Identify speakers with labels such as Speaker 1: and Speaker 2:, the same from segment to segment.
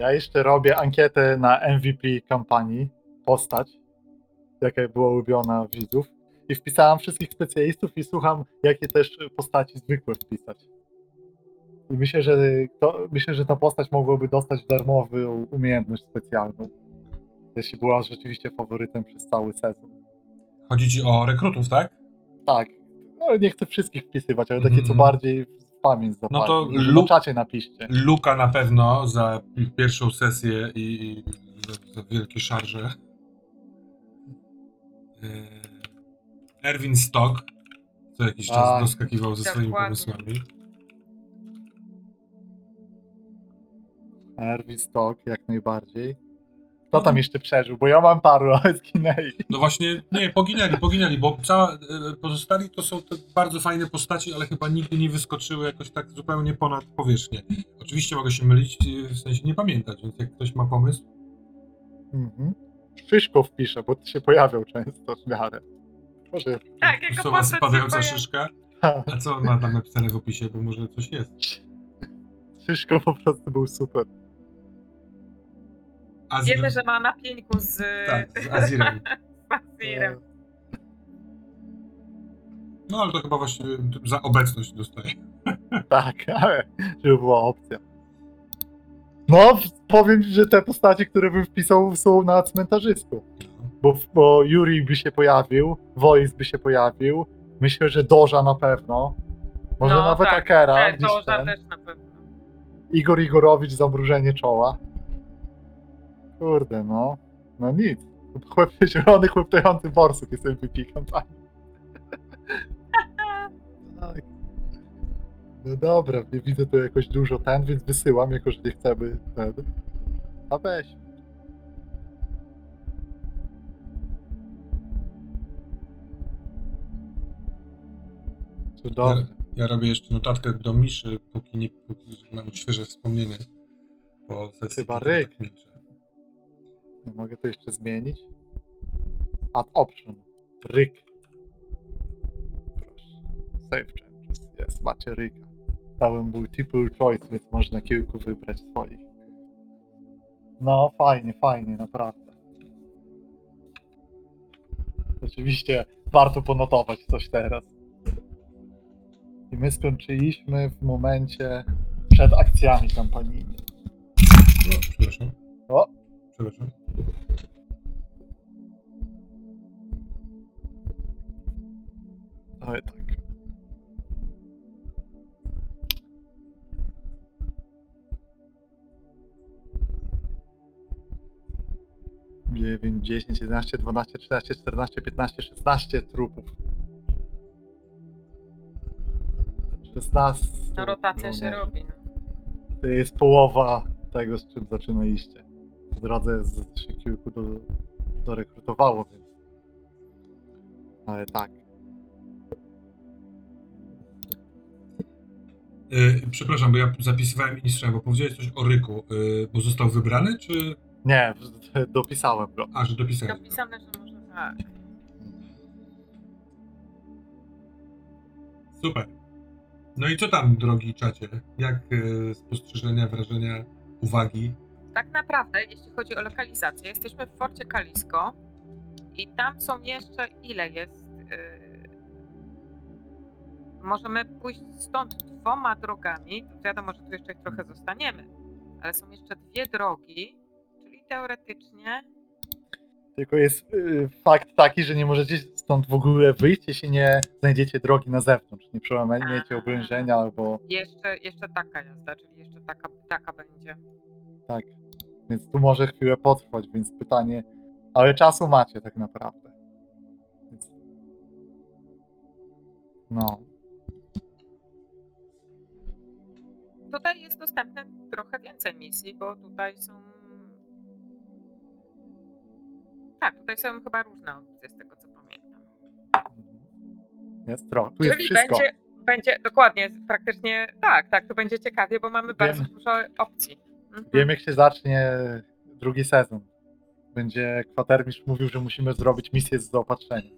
Speaker 1: Ja jeszcze robię ankietę na MVP kampanii, postać, jaka była ulubiona widzów. I wpisałem wszystkich specjalistów i słucham, jakie też postaci zwykłe wpisać. I myślę, że to, myślę, że ta postać mogłaby dostać darmową umiejętność specjalną. Jeśli była rzeczywiście faworytem przez cały sezon.
Speaker 2: Chodzi ci o rekrutów, tak?
Speaker 1: Tak, ale nie chcę wszystkich wpisywać, ale takie co
Speaker 2: Mhm.
Speaker 1: bardziej pamięć zapadnie.
Speaker 2: No to lu-
Speaker 1: Na czacie napiszcie.
Speaker 2: Luka na pewno za pierwszą sesję i, i za, za wielkie szarże. Yy, Erwin Stock, co jakiś czas
Speaker 1: Tak.
Speaker 2: doskakiwał ze swoimi
Speaker 3: Dokładnie.
Speaker 2: pomysłami.
Speaker 1: Erwin Stock, jak najbardziej. Kto tam jeszcze przeżył? Bo ja mam paru, ale zginęli.
Speaker 2: No właśnie, nie, poginęli, poginęli, bo cała, e, pozostali to są te bardzo fajne postaci, ale chyba nigdy nie wyskoczyły jakoś tak zupełnie ponad powierzchnię. Oczywiście mogę się mylić, e, w sensie nie pamiętać, więc jak ktoś ma pomysł,
Speaker 1: Mhm. Szyszków pisze, bo się pojawiał często w miarę. Może.
Speaker 3: Tak, jako
Speaker 2: Słowa
Speaker 3: postać
Speaker 2: spadająca
Speaker 3: się
Speaker 2: szyszka. A co on ma tam napisane w opisie, bo może coś jest.
Speaker 1: Szyszko po prostu był super.
Speaker 2: Azir,
Speaker 3: Wiemy, że ma na pieńku z,
Speaker 2: tak, z Azirem.
Speaker 3: z Azirem.
Speaker 2: No ale to chyba właśnie za obecność dostaje.
Speaker 1: Tak, ale żeby była opcja. No, powiem, że te postacie, które bym wpisał, są na cmentarzysku. Bo, bo Yuri by się pojawił, Voice by się pojawił. Myślę, że Doża na pewno. Może
Speaker 3: no,
Speaker 1: nawet
Speaker 3: tak,
Speaker 1: Akera.
Speaker 3: Tak,
Speaker 1: ten.
Speaker 3: też na pewno.
Speaker 1: Igor Igorowicz, zamrużenie czoła. Kurde, no. No nic. Chłop, zielony chłoptający borsuk jest MVP kampanii. tak. No dobra, nie widzę tu jakoś dużo ten, więc wysyłam, jako że nie chcemy ten. A weź. Cudownie.
Speaker 2: Ja, ja robię jeszcze notatkę do Miszy, póki, nie, póki mam świeże wspomnienie po sesji.
Speaker 1: Chyba ryk.
Speaker 2: tak
Speaker 1: mogę to jeszcze zmienić. Add option. Ryk. Proszę. Save changes. Jest, macie ryka. Dałem multiple choice, więc można kilku wybrać swoich. No, fajnie, fajnie, naprawdę. Oczywiście warto ponotować coś teraz. I my skończyliśmy w momencie przed akcjami kampanijnymi.
Speaker 2: No, przepraszam.
Speaker 1: O,
Speaker 2: Przepraszam.
Speaker 1: 10, 11, 12, 13, 14, 15, 16 trupów. 16.
Speaker 3: No rotacja się
Speaker 1: no,
Speaker 3: robi. No.
Speaker 1: To jest połowa tego, z czym zaczynaliście. W drodze z się kilku do, do rekrutowało, więc. Ale tak.
Speaker 2: Yy, przepraszam, bo ja zapisywałem i nie słyszałem, bo powiedziałeś coś o Ryku, yy, bo został wybrany, czy...
Speaker 1: Nie, dopisałem go.
Speaker 2: A, że dopisałem.
Speaker 3: Dopisane, że może tak.
Speaker 2: Super. No i co tam, drogi czacie? Jak yy, spostrzeżenia, wrażenia, uwagi?
Speaker 3: Tak naprawdę, jeśli chodzi o lokalizację, jesteśmy w Forcie Kalisko i tam są jeszcze, ile jest? Yy, możemy pójść stąd dwoma drogami. Wiadomo, że tu jeszcze trochę zostaniemy, ale są jeszcze dwie drogi, teoretycznie
Speaker 1: Tylko jest y, fakt taki, że nie możecie stąd w ogóle wyjść, jeśli nie znajdziecie drogi na zewnątrz. Nie przełamiecie oblężenia albo
Speaker 3: jeszcze, jeszcze taka jazda, czyli jeszcze taka, taka będzie.
Speaker 1: tak. Więc tu może chwilę potrwać, więc pytanie. Ale czasu macie tak naprawdę. Więc... No.
Speaker 3: Tutaj jest dostępne trochę więcej misji, bo tutaj są. Tak, tutaj są chyba różne opcje z tego co pamiętam.
Speaker 1: Jest trochę. Tu jest
Speaker 3: Czyli
Speaker 1: wszystko.
Speaker 3: będzie, będzie dokładnie, praktycznie tak, tak, tu będzie ciekawie, bo mamy bardzo dużo opcji. Mhm.
Speaker 1: Wiem, jak się zacznie drugi sezon. Będzie kwatermistrz mówił, że musimy zrobić misję z zaopatrzeniem.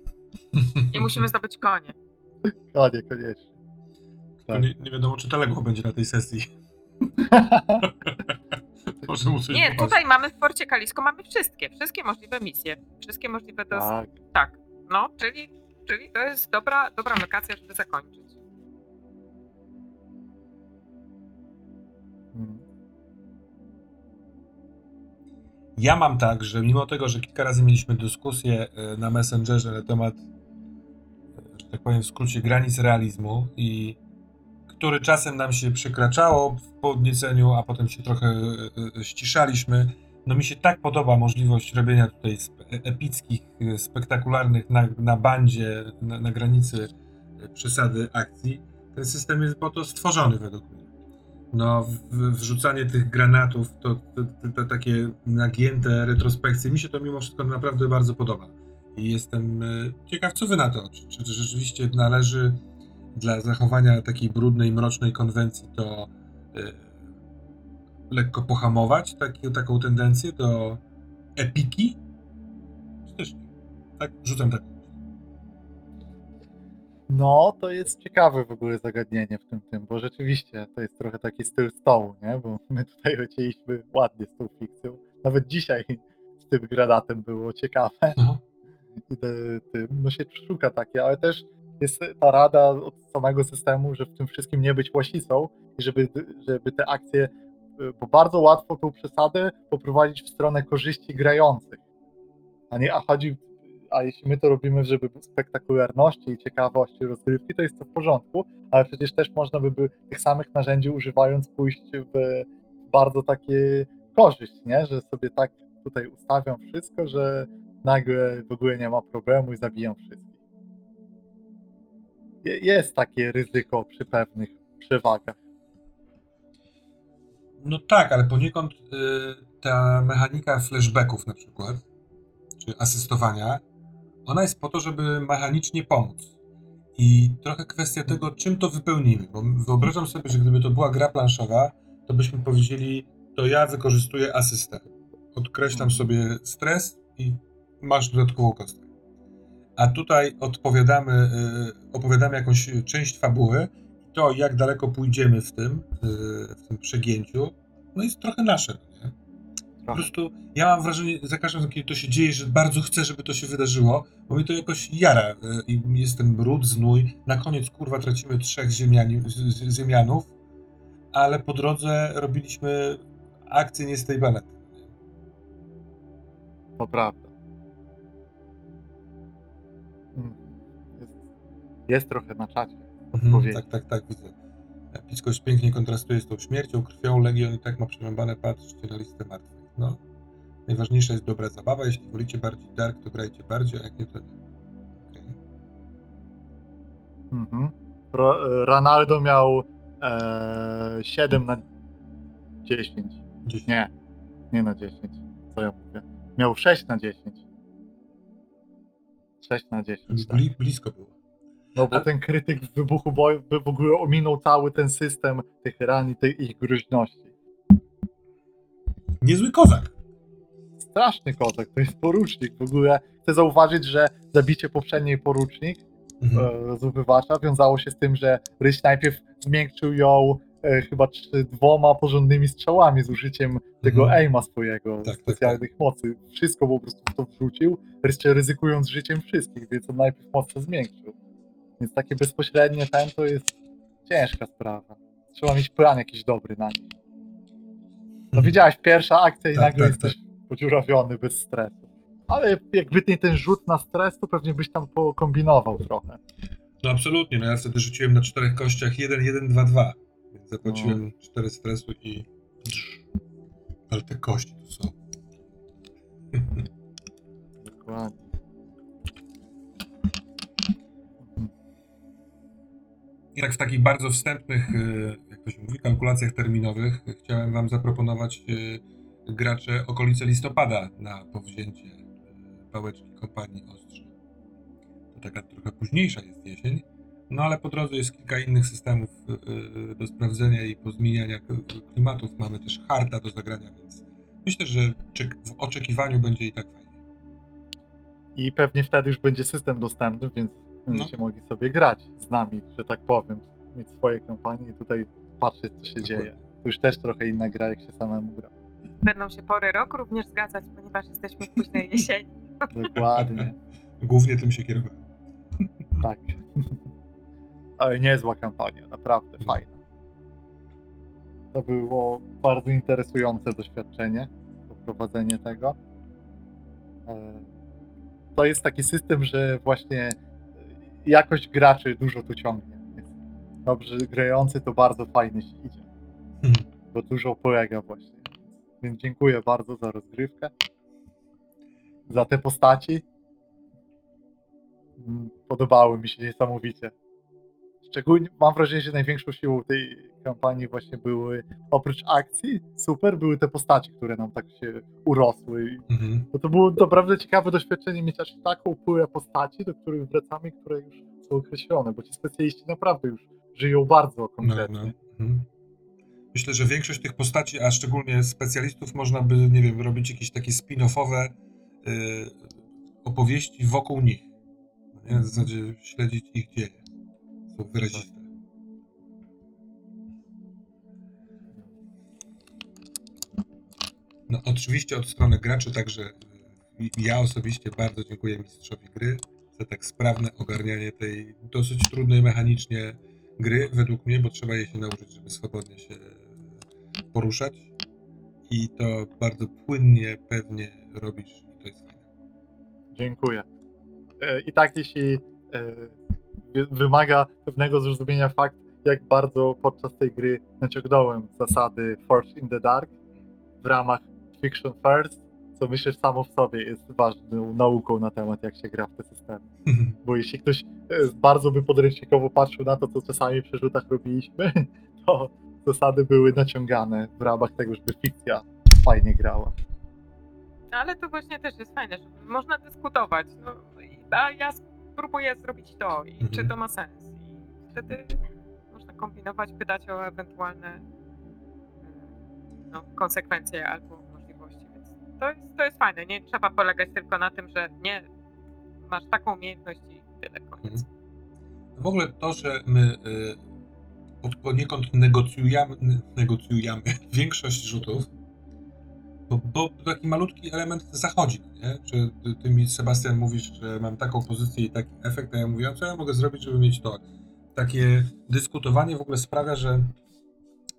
Speaker 3: I musimy zdobyć konie.
Speaker 1: Konie, koniecznie.
Speaker 2: To
Speaker 1: Tak.
Speaker 2: nie, nie wiadomo, czy Teległo będzie na tej sesji. Może mu coś
Speaker 3: Nie, tutaj mamy w Porcie Kalisko, mamy wszystkie, wszystkie możliwe misje, wszystkie możliwe do...
Speaker 1: Tak.
Speaker 3: Tak, no, czyli, czyli to jest dobra, dobra lokacja, żeby zakończyć.
Speaker 1: Mm.
Speaker 2: Ja mam tak, że mimo tego, że kilka razy mieliśmy dyskusję e, na Messengerze na temat, e, że tak powiem w skrócie, granic realizmu i który czasem nam się przekraczało w podnieceniu, a potem się trochę e, e, ściszaliśmy. No mi się tak podoba możliwość robienia tutaj epickich, e, spektakularnych na, na bandzie, na, na granicy e, przesady akcji. Ten system jest po to stworzony według mnie. No, w, wrzucanie tych granatów, to, to, to, takie nagięte retrospekcje, mi się to mimo wszystko naprawdę bardzo podoba. I jestem e, ciekaw, co wy na to. Czy, czy rzeczywiście należy dla zachowania takiej brudnej, mrocznej konwencji to e, lekko pohamować taki, taką tendencję do epiki? Czy też nie? Tak, rzucam tak.
Speaker 1: No, to jest ciekawe w ogóle zagadnienie w tym tym, bo rzeczywiście to jest trochę taki styl stołu, nie? Bo my tutaj lecieliśmy ładnie z tą fikcją. Nawet dzisiaj z tym granatem było ciekawe.
Speaker 2: No.
Speaker 1: Tym, no się szuka takie, ale też jest ta rada od samego systemu, że w tym wszystkim nie być łasicą i żeby, żeby te akcje, y, bo bardzo łatwo tą przesadę poprowadzić w stronę korzyści grających. A nie, a chodzi, a jeśli my to robimy, żeby spektakularności i ciekawości rozgrywki, to jest to w porządku, ale przecież też można by, tych samych narzędzi używając pójść w bardzo takie korzyść, nie? Że sobie tak tutaj ustawiam wszystko, że nagle w ogóle nie ma problemu i zabijam wszystkich. Je- Jest takie ryzyko przy pewnych przewagach.
Speaker 2: No tak, ale poniekąd y, ta mechanika flashbacków na przykład, czy asystowania, ona jest po to, żeby mechanicznie pomóc. I trochę kwestia tego, czym to wypełnimy, bo wyobrażam sobie, że gdyby to była gra planszowa, to byśmy powiedzieli, to ja wykorzystuję asystę. Odkreślam sobie stres i masz dodatkową kostkę. A tutaj odpowiadamy, y, opowiadamy jakąś część fabuły to, jak daleko pójdziemy w tym, y, w tym przegięciu, no jest trochę nasze, nie? Po prostu ja mam wrażenie, za każdym razem, kiedy to się dzieje, że bardzo chcę, żeby to się wydarzyło, bo mnie to jakoś jara y, i jest ten brud, znój. Na koniec, kurwa, tracimy trzech ziemiani, ziemianów, ale po drodze robiliśmy akcję nie z tej planety.
Speaker 1: To prawda. Mm. Jest, jest trochę na czacie.
Speaker 2: Mhm, tak, tak, tak, widzę. Epickość pięknie kontrastuje z tą śmiercią, krwią. Legion i tak ma przerąbane, patrzcie na listę martwych. No. Najważniejsza jest dobra zabawa. Jeśli wolicie bardziej dark, to grajcie bardziej, a jak nie, to nie. Okej.
Speaker 1: Mhm. Ro, Ronaldo miał e, 7 na 10.
Speaker 2: Gdzieś-
Speaker 1: Nie, nie na 10. Co ja mówię? Miał 6 na 10. 6 na 10. Tak.
Speaker 2: Bli, blisko było.
Speaker 1: No bo
Speaker 2: A-
Speaker 1: ten krytyk w wybuchu boju w ogóle ominął cały ten system tych ran i tej ich groźności.
Speaker 2: Niezły kozak.
Speaker 1: Straszny kozak, to jest porucznik. W ogóle chcę zauważyć, że zabicie poprzedniej porucznik
Speaker 2: Mhm.
Speaker 1: e, zubywacza wiązało się z tym, że Ryś najpierw zmiękczył ją e, chyba dwoma porządnymi strzałami z użyciem tego
Speaker 2: Mhm.
Speaker 1: aima swojego,
Speaker 2: tak,
Speaker 1: specjalnych mocy. Wszystko po prostu w to wrzucił, ryzykując życiem wszystkich, więc on najpierw mocno zmiękczył. Więc takie bezpośrednie ten to jest ciężka sprawa. Trzeba mieć plan jakiś dobry na nich. No
Speaker 2: Mhm.
Speaker 1: widziałeś, pierwsza akcja i
Speaker 2: Tak,
Speaker 1: nagle
Speaker 2: tak,
Speaker 1: jesteś podziurawiony bez stresu. Ale jakby nie ten rzut na stres, to pewnie byś tam pokombinował trochę.
Speaker 2: No absolutnie, no ja wtedy rzuciłem na czterech kościach 1, 1, 2, 2. Więc zapłaciłem
Speaker 1: No.
Speaker 2: 4 stresu i... Ale te kości to są.
Speaker 1: Dokładnie. Mhm.
Speaker 2: Jak w takich bardzo wstępnych, y, jak to się mówi, kalkulacjach terminowych, chciałem wam zaproponować y, gracze okolice listopada na powzięcie y, pałeczki kompanii Ostrze. To taka trochę późniejsza jest jesień, no ale po drodze jest kilka innych systemów y, do sprawdzenia i pozmieniania klimatów. Mamy też harta do zagrania, więc myślę, że w oczekiwaniu będzie i tak fajnie.
Speaker 1: I pewnie wtedy już będzie system dostępny, więc będziecie mogli sobie grać z nami, że tak powiem. Mieć swoje kampanie i tutaj patrzeć, co się dzieje. To już też trochę inna gra, jak się samemu gra.
Speaker 3: będą się pory roku również zgadzać, ponieważ jesteśmy w późnej jesieni.
Speaker 1: Dokładnie.
Speaker 2: Głównie tym się kierowałem.
Speaker 1: Tak. Ale niezła kampania, naprawdę fajna. To było bardzo interesujące doświadczenie, poprowadzenie tego. E, To jest taki system, że właśnie e, jakość graczy dużo tu ciągnie. Więc Dobrze grający to bardzo fajnie się idzie,
Speaker 2: Mhm.
Speaker 1: bo dużo polega właśnie. Więc dziękuję bardzo za rozgrywkę, za te postaci. Mm, Podobały mi się niesamowicie. Szczególnie mam wrażenie, że największą siłą tej kampanii właśnie były, oprócz akcji, super, były te postaci, które nam tak się urosły.
Speaker 2: Mhm.
Speaker 1: Bo to było naprawdę ciekawe doświadczenie mieć aż taką pulę postaci, do których wracamy, które już są określone, bo ci specjaliści naprawdę już żyją bardzo
Speaker 2: No,
Speaker 1: konkretnie.
Speaker 2: no. Mhm. Myślę, że większość tych postaci, a szczególnie specjalistów, można by, nie wiem, robić jakieś takie spin-offowe y, opowieści wokół nich. No Nie? W zasadzie śledzić ich dzieje. Są wyraziste. No oczywiście od strony graczy także y, ja osobiście bardzo dziękuję mistrzowi gry za tak sprawne ogarnianie tej dosyć trudnej mechanicznie gry, według mnie, bo trzeba jej się nauczyć, żeby swobodnie się poruszać i to bardzo płynnie, pewnie robisz to jest fajne.
Speaker 1: Dziękuję. E, I tak, jeśli e, wymaga pewnego zrozumienia fakt, jak bardzo podczas tej gry naciągnąłem zasady Forge in the Dark w ramach Fiction First, co myślę że samo w sobie jest ważną nauką na temat, jak się gra w te systemy. Bo jeśli ktoś e, bardzo by podręcznikowo patrzył na to, co czasami w przerzutach robiliśmy, to zasady były naciągane w ramach tego, żeby fikcja fajnie grała.
Speaker 3: No, ale to właśnie też jest fajne, że można dyskutować. No, a ja spróbuję zrobić to i
Speaker 2: Mhm.
Speaker 3: czy to ma sens. I wtedy można kombinować, pytać o ewentualne e, no, konsekwencje albo możliwości. Więc to jest, to jest fajne. Nie trzeba polegać tylko na tym, że nie masz taką umiejętność i tyle, koniec.
Speaker 2: W ogóle to, że my y, poniekąd negocjujemy, negocjujemy większość rzutów, bo, taki malutki element zachodzi, nie? Czy ty, mi, Sebastian, mówisz, że mam taką pozycję i taki efekt, a ja mówię, co ja mogę zrobić, żeby mieć to? Takie dyskutowanie w ogóle sprawia, że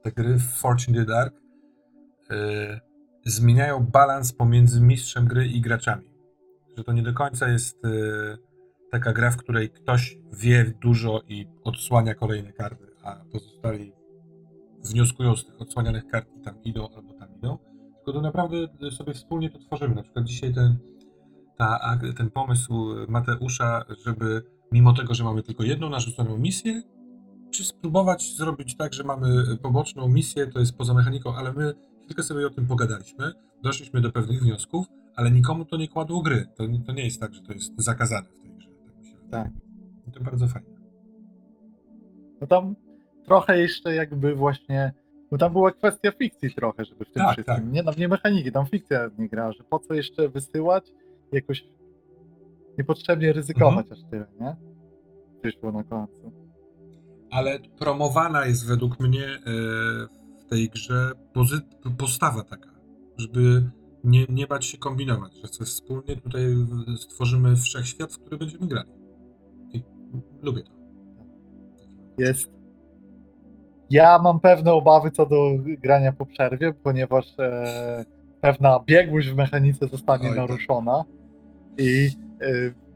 Speaker 2: te gry in the Dark y, zmieniają balans pomiędzy mistrzem gry i graczami. Że to nie do końca jest y, taka gra, w której ktoś wie dużo i odsłania kolejne karty, a pozostali wnioskują z tych odsłanianych kart i tam idą albo tam idą. Tylko to naprawdę sobie wspólnie to tworzymy. Na przykład dzisiaj ten, ta, ten pomysł Mateusza, żeby mimo tego, że mamy tylko jedną narzuconą misję, czy spróbować zrobić tak, że mamy poboczną misję, to jest poza mechaniką, ale my chwilkę sobie o tym pogadaliśmy, doszliśmy do pewnych wniosków, ale nikomu to nie kładło gry. To, to nie jest tak, że to jest zakazane w tej grze. Tak.
Speaker 1: Tak.
Speaker 2: I to bardzo fajne.
Speaker 1: No tam trochę jeszcze jakby właśnie, bo tam była kwestia fikcji trochę, żeby w tym
Speaker 2: Tak,
Speaker 1: wszystkim,
Speaker 2: tak.
Speaker 1: nie, no, nie mechaniki, tam fikcja nie gra, że po co jeszcze wysyłać, jakoś niepotrzebnie ryzykować
Speaker 2: Mhm.
Speaker 1: aż tyle, nie? Przyszło na końcu.
Speaker 2: Ale promowana jest według mnie e, w tej grze postawa taka, żeby nie, nie bać się kombinować, że coś wspólnie tutaj stworzymy wszechświat, w który będziemy grali. I lubię to.
Speaker 1: Jest. Ja mam pewne obawy co do grania po przerwie, ponieważ e, pewna biegłość w mechanice zostanie
Speaker 2: Oj, tak.
Speaker 1: naruszona i e,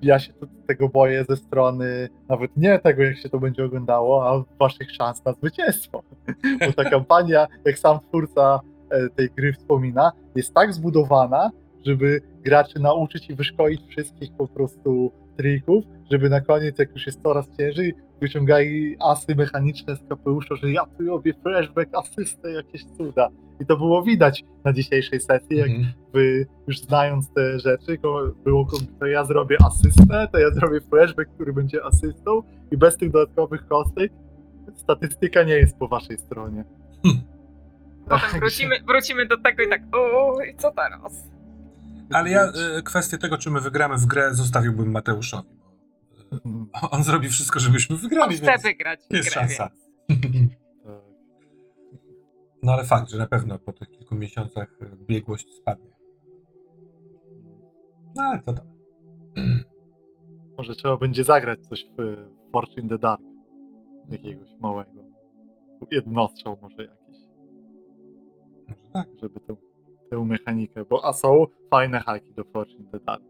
Speaker 1: ja się tego boję ze strony nawet nie tego, jak się to będzie oglądało, a waszych szans na zwycięstwo. Bo ta kampania, jak sam twórca e, tej gry wspomina, jest tak zbudowana, żeby graczy nauczyć i wyszkolić wszystkich po prostu trików, żeby na koniec, jak już jest coraz ciężej, wyciągali asy mechaniczne z kapelusza, że ja tu robię flashback, asystę, jakieś cuda. I to było widać na dzisiejszej sesji, jak
Speaker 2: Mhm.
Speaker 1: wy już znając te rzeczy, było, to ja zrobię asystę, to ja zrobię flashback, który będzie asystą i bez tych dodatkowych kostek statystyka nie jest po waszej stronie.
Speaker 3: Potem
Speaker 1: Także-
Speaker 3: wrócimy, wrócimy do tego i tak, o i co teraz?
Speaker 2: Ale ja e, kwestię tego, czy my wygramy w grę, zostawiłbym Mateuszowi. E, on zrobi wszystko, żebyśmy
Speaker 3: On
Speaker 2: wygrali,
Speaker 3: chce
Speaker 2: więc
Speaker 3: wygrać
Speaker 2: jest
Speaker 3: grę,
Speaker 2: szansa.
Speaker 3: więc-
Speaker 1: tak.
Speaker 2: No ale fakt, że na pewno po tych kilku miesiącach e, biegłość spadnie. No ale to tam.
Speaker 1: Może trzeba będzie zagrać coś w Fortune in the Dark. Jakiegoś małego. Jednostrzał może jakiś,
Speaker 2: Może tak.
Speaker 1: żeby tę, tę mechanikę, bo a są fajne haki do Fortune in the Dark.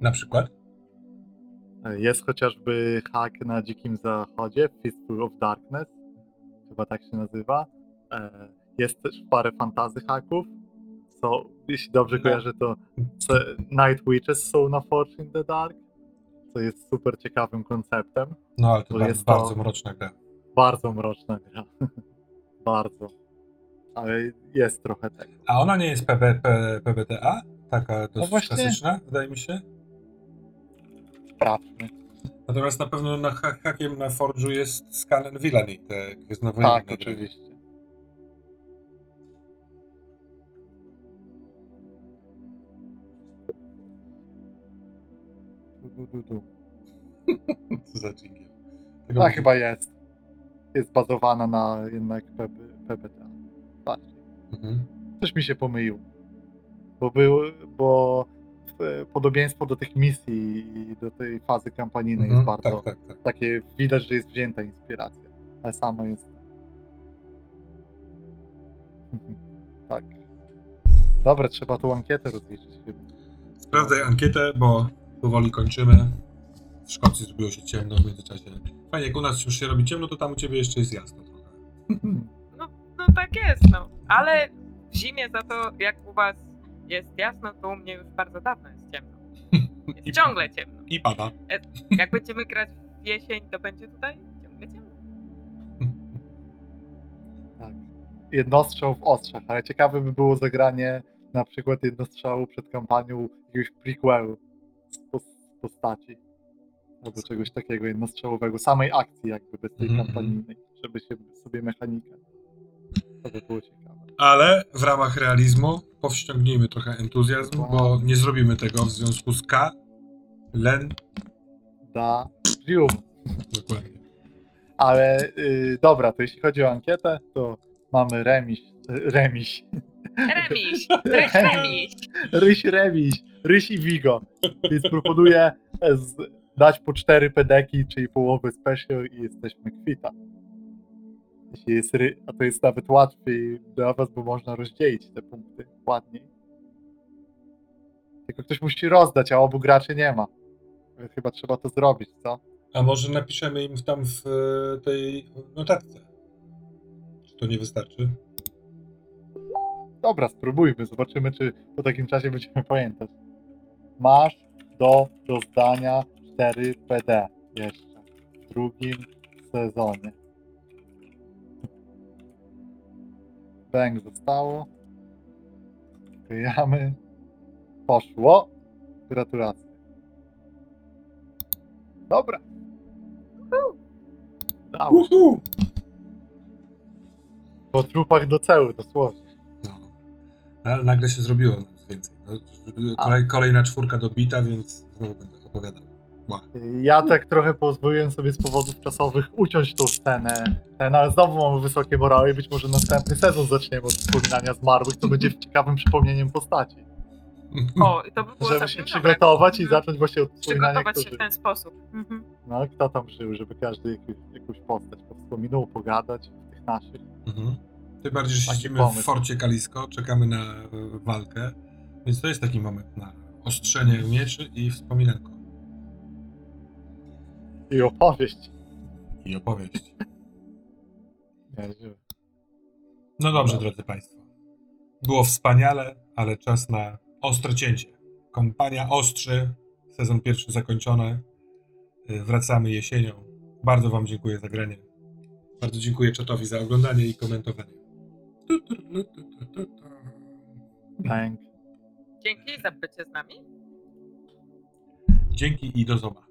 Speaker 2: Na przykład?
Speaker 1: E, Jest chociażby hak na Dzikim Zachodzie, Fistful of Darkness, chyba tak się nazywa. E, Jest też parę fantazy haków. Co, jeśli dobrze
Speaker 2: No.
Speaker 1: kojarzę, to Night Witches są na Fortune in the Dark, co jest super ciekawym konceptem.
Speaker 2: No ale to
Speaker 1: To
Speaker 2: bardzo,
Speaker 1: jest to-
Speaker 2: bardzo mroczna gra.
Speaker 1: Bardzo mroczna gra. bardzo. Ale jest trochę tego.
Speaker 2: A ona nie jest PB, P, PBTA? Taka dosyć
Speaker 1: No właśnie.
Speaker 2: klasyczna, wydaje mi się.
Speaker 1: Sprawdźmy.
Speaker 2: Natomiast na pewno na ha- hakiem na Forge'u jest Scan and Villainy, te gwiezdnowojenne
Speaker 1: Tak, oczywiście. Du, du, du, du.
Speaker 2: Co za dżingiel. Tego
Speaker 1: Tak chyba jest. Jest bazowana na jednak PB, PBTA.
Speaker 2: Mhm.
Speaker 1: Coś mi się pomyliło. Bo był, bo e, podobieństwo do tych misji i do tej fazy kampanijnej
Speaker 2: Mhm.
Speaker 1: jest bardzo
Speaker 2: Tak, tak, tak.
Speaker 1: takie, widać, że jest wzięta inspiracja. Ale samo jest. tak. Dobra, trzeba tą ankietę rozliczyć.
Speaker 2: Sprawdzaj ankietę, bo powoli kończymy. W Szkocji zrobiło się ciemno w międzyczasie. Fajnie, jak u nas już się robi ciemno, to tam u ciebie jeszcze jest jasno trochę.
Speaker 3: No, tak jest, no. Ale w zimie za to, jak u was jest jasno, to u mnie już bardzo dawno jest ciemno.
Speaker 2: I,
Speaker 3: Jest ciągle ciemno.
Speaker 2: I pada.
Speaker 3: Jak będziemy grać w jesień, to będzie tutaj ciągle ciemno.
Speaker 1: Tak. Jednostrzał w ostrzach, ale ciekawe by było zagranie na przykład jednostrzału przed kampanią jakiegoś prequelu z pos- z postaci. Albo czegoś takiego jednostrzałowego, samej akcji jakby bez tej
Speaker 2: Mhm,
Speaker 1: kampanijnej, żeby się sobie mechanikę. To by było ciekawe.
Speaker 2: Ale w ramach realizmu powściągnijmy trochę entuzjazm, bo nie zrobimy tego w związku z K. Len.
Speaker 1: Da Rium.
Speaker 2: Dokładnie.
Speaker 1: Ale y, dobra, to jeśli chodzi o ankietę, to mamy remiś, remiś,
Speaker 3: Remiś! Ryś remiś!
Speaker 1: ryś remiś, ryś i wigo. Więc proponuję z, dać po cztery pedeki, czyli połowę special i jesteśmy kwita. Jeśli jest ry, a to jest nawet łatwiej dla was, bo można rozdzielić te punkty ładniej. Tylko ktoś musi rozdać, a obu graczy nie ma. Więc Chyba trzeba to zrobić, co?
Speaker 2: A może napiszemy im tam w e, tej notatce? Czy to nie wystarczy?
Speaker 1: Dobra, spróbujmy, zobaczymy, czy po takim czasie będziemy pamiętać. Masz do rozdania 4 PD jeszcze w drugim sezonie. Bang zostało. Wklejamy. Poszło. Gratulacje. Dobra. Dało. się.
Speaker 2: Uhu!
Speaker 1: Po trupach do ceły, dosłownie.
Speaker 2: No. Ale nagle się zrobiło nas więcej. No, kolej, kolejna czwórka dobita, więc znowu będę opowiadał.
Speaker 1: Ja tak trochę pozwoliłem sobie z powodów czasowych uciąć tą scenę, ten, ale znowu mamy wysokie morały i być może następny sezon zaczniemy od wspominania zmarłych, to będzie ciekawym przypomnieniem postaci.
Speaker 3: O, i to by było
Speaker 1: Żeby się
Speaker 3: dobre.
Speaker 1: przygotować i
Speaker 3: Mhm.
Speaker 1: zacząć właśnie od wspominania,
Speaker 3: Przygotować się w ten sposób. Mhm.
Speaker 1: no, kto tam żył, żeby każdy jakąś, jakąś postać powspominał, pogadać w tych naszych.
Speaker 2: Mhm. Tym bardziej, że
Speaker 1: Taki
Speaker 2: siedzimy
Speaker 1: pomysł.
Speaker 2: w Forcie Kalisko, czekamy na e, walkę, więc to jest taki moment na ostrzenie mieczy i wspominanko.
Speaker 1: I opowieść.
Speaker 2: I opowieść. No dobrze, drodzy Państwo. Było wspaniale, ale czas na ostre cięcie. Kompania ostrzy, sezon pierwszy zakończony. Y, Wracamy jesienią. Bardzo Wam dziękuję za granie. Bardzo dziękuję czatowi za oglądanie i komentowanie.
Speaker 3: Dzięki za bycie z nami.
Speaker 2: Dzięki i do zobaczenia.